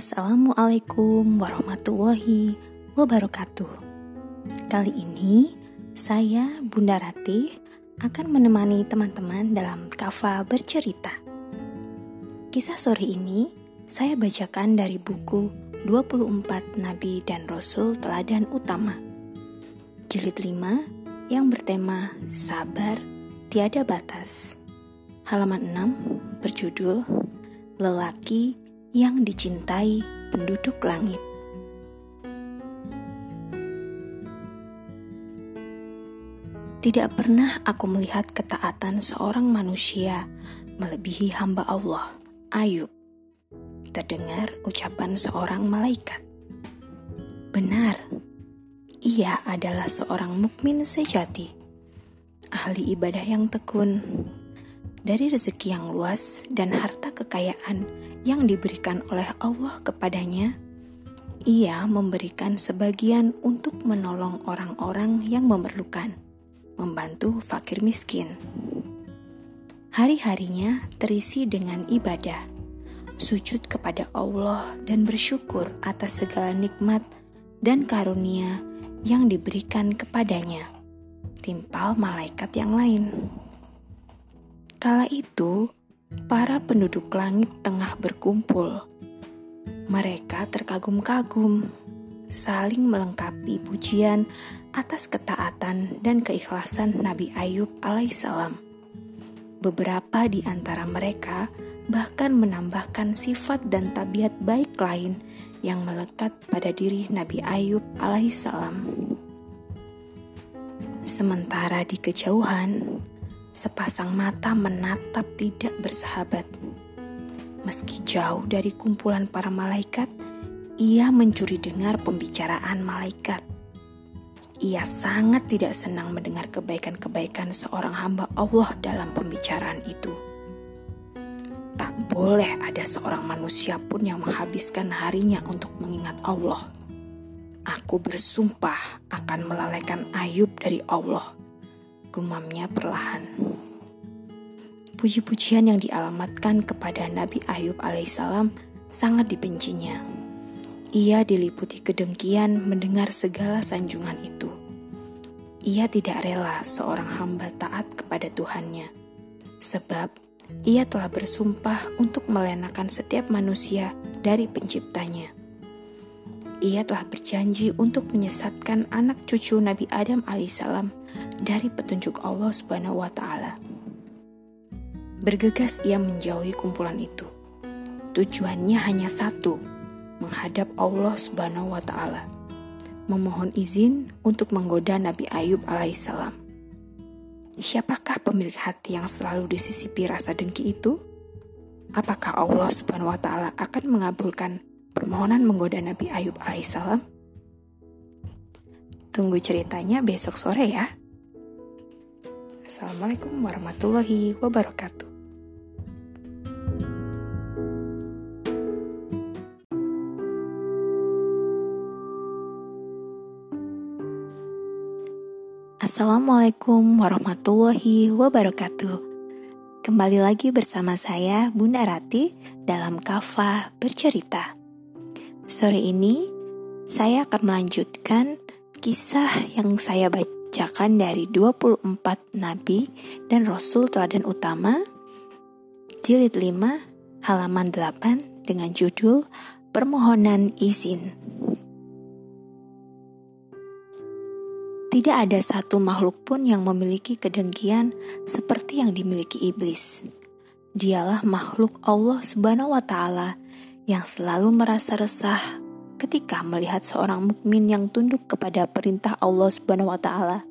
Assalamualaikum warahmatullahi wabarakatuh. Kali ini saya Bunda Ratih akan menemani teman-teman dalam kafa bercerita. Kisah sore ini saya bacakan dari buku 24 Nabi dan Rasul Teladan Utama. Jilid 5 yang bertema Sabar Tiada Batas. Halaman 6 berjudul Lelaki yang dicintai penduduk langit. Tidak pernah aku melihat ketaatan seorang manusia melebihi hamba Allah, Ayub. Terdengar ucapan seorang malaikat. Benar, ia adalah seorang mukmin sejati, ahli ibadah yang tekun, dari rezeki yang luas dan harta kekayaan yang diberikan oleh Allah kepadanya, ia memberikan sebagian untuk menolong orang-orang yang memerlukan, membantu fakir miskin. Hari-harinya terisi dengan ibadah, sujud kepada Allah, dan bersyukur atas segala nikmat dan karunia yang diberikan kepadanya, timpal malaikat yang lain. Kala itu, para penduduk langit tengah berkumpul. Mereka terkagum-kagum, saling melengkapi pujian atas ketaatan dan keikhlasan Nabi Ayub alaihissalam. Beberapa di antara mereka bahkan menambahkan sifat dan tabiat baik lain yang melekat pada diri Nabi Ayub alaihissalam. Sementara di kejauhan, sepasang mata menatap tidak bersahabat. Meski jauh dari kumpulan para malaikat, ia mencuri dengar pembicaraan malaikat. Ia sangat tidak senang mendengar kebaikan-kebaikan seorang hamba Allah dalam pembicaraan itu. Tak boleh ada seorang manusia pun yang menghabiskan harinya untuk mengingat Allah. Aku bersumpah akan melalaikan Ayub dari Allah gumamnya perlahan. Puji-pujian yang dialamatkan kepada Nabi Ayub alaihissalam sangat dibencinya. Ia diliputi kedengkian mendengar segala sanjungan itu. Ia tidak rela seorang hamba taat kepada Tuhannya, sebab ia telah bersumpah untuk melenakan setiap manusia dari penciptanya ia telah berjanji untuk menyesatkan anak cucu Nabi Adam alaihissalam dari petunjuk Allah Subhanahu wa taala. Bergegas ia menjauhi kumpulan itu. Tujuannya hanya satu, menghadap Allah Subhanahu wa taala. Memohon izin untuk menggoda Nabi Ayub alaihissalam. Siapakah pemilik hati yang selalu disisipi rasa dengki itu? Apakah Allah Subhanahu wa taala akan mengabulkan permohonan menggoda Nabi Ayub alaihissalam? Tunggu ceritanya besok sore ya. Assalamualaikum warahmatullahi wabarakatuh. Assalamualaikum warahmatullahi wabarakatuh. Kembali lagi bersama saya Bunda Rati dalam Kafa Bercerita. Sore ini saya akan melanjutkan kisah yang saya bacakan dari 24 nabi dan rasul teladan utama jilid 5 halaman 8 dengan judul Permohonan Izin. Tidak ada satu makhluk pun yang memiliki kedengkian seperti yang dimiliki iblis. Dialah makhluk Allah Subhanahu wa taala yang selalu merasa resah ketika melihat seorang mukmin yang tunduk kepada perintah Allah Subhanahu wa taala.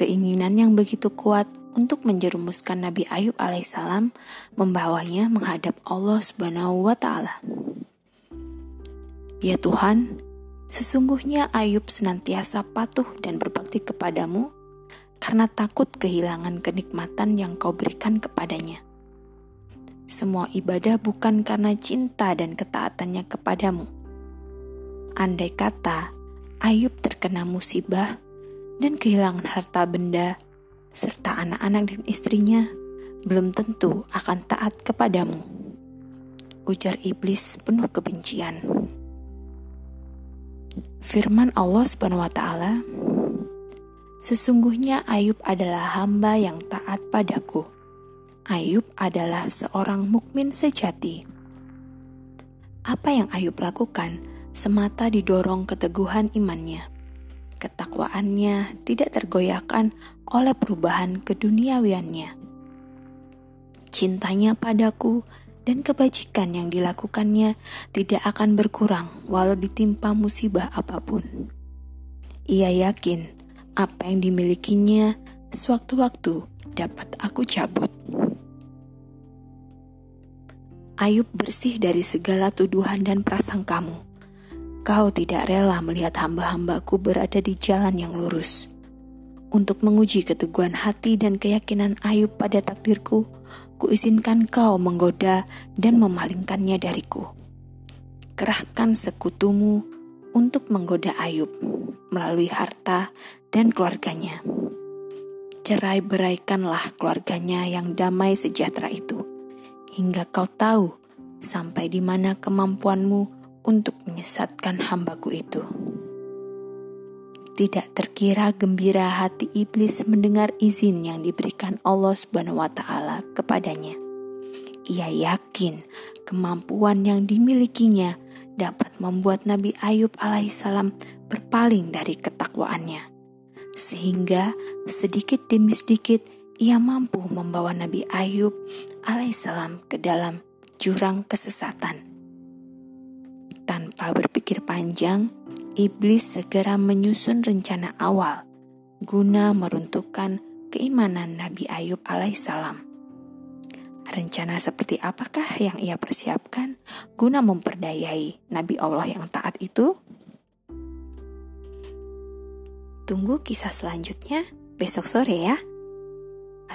Keinginan yang begitu kuat untuk menjerumuskan Nabi Ayub alaihissalam membawanya menghadap Allah Subhanahu wa taala. Ya Tuhan, sesungguhnya Ayub senantiasa patuh dan berbakti kepadamu karena takut kehilangan kenikmatan yang kau berikan kepadanya. Semua ibadah bukan karena cinta dan ketaatannya kepadamu. Andai kata Ayub terkena musibah dan kehilangan harta benda, serta anak-anak dan istrinya, belum tentu akan taat kepadamu. ujar iblis penuh kebencian. Firman Allah Subhanahu wa taala, Sesungguhnya Ayub adalah hamba yang taat padaku. Ayub adalah seorang mukmin sejati. Apa yang Ayub lakukan semata didorong keteguhan imannya. Ketakwaannya tidak tergoyahkan oleh perubahan keduniawiannya. Cintanya padaku dan kebajikan yang dilakukannya tidak akan berkurang walau ditimpa musibah apa pun. Ia yakin apa yang dimilikinya sewaktu-waktu dapat aku cabut. Ayub bersih dari segala tuduhan dan prasangkamu. Kau tidak rela melihat hamba-hambaku berada di jalan yang lurus. Untuk menguji keteguhan hati dan keyakinan Ayub pada takdirku, kuizinkan kau menggoda dan memalingkannya dariku. Kerahkan sekutumu untuk menggoda Ayub melalui harta dan keluarganya. Cerai beraikanlah keluarganya yang damai sejahtera itu, hingga kau tahu sampai di mana kemampuanmu untuk menyesatkan hambaku itu. Tidak terkira gembira hati iblis mendengar izin yang diberikan Allah Subhanahu wa taala kepadanya. Ia yakin kemampuan yang dimilikinya dapat membuat Nabi Ayub alaihissalam berpaling dari ketakwaannya sehingga sedikit demi sedikit ia mampu membawa Nabi Ayub alaihissalam ke dalam jurang kesesatan. Tanpa berpikir panjang, iblis segera menyusun rencana awal guna meruntuhkan keimanan Nabi Ayub alaihissalam. Rencana seperti apakah yang ia persiapkan guna memperdayai Nabi Allah yang taat itu? Tunggu kisah selanjutnya besok sore ya.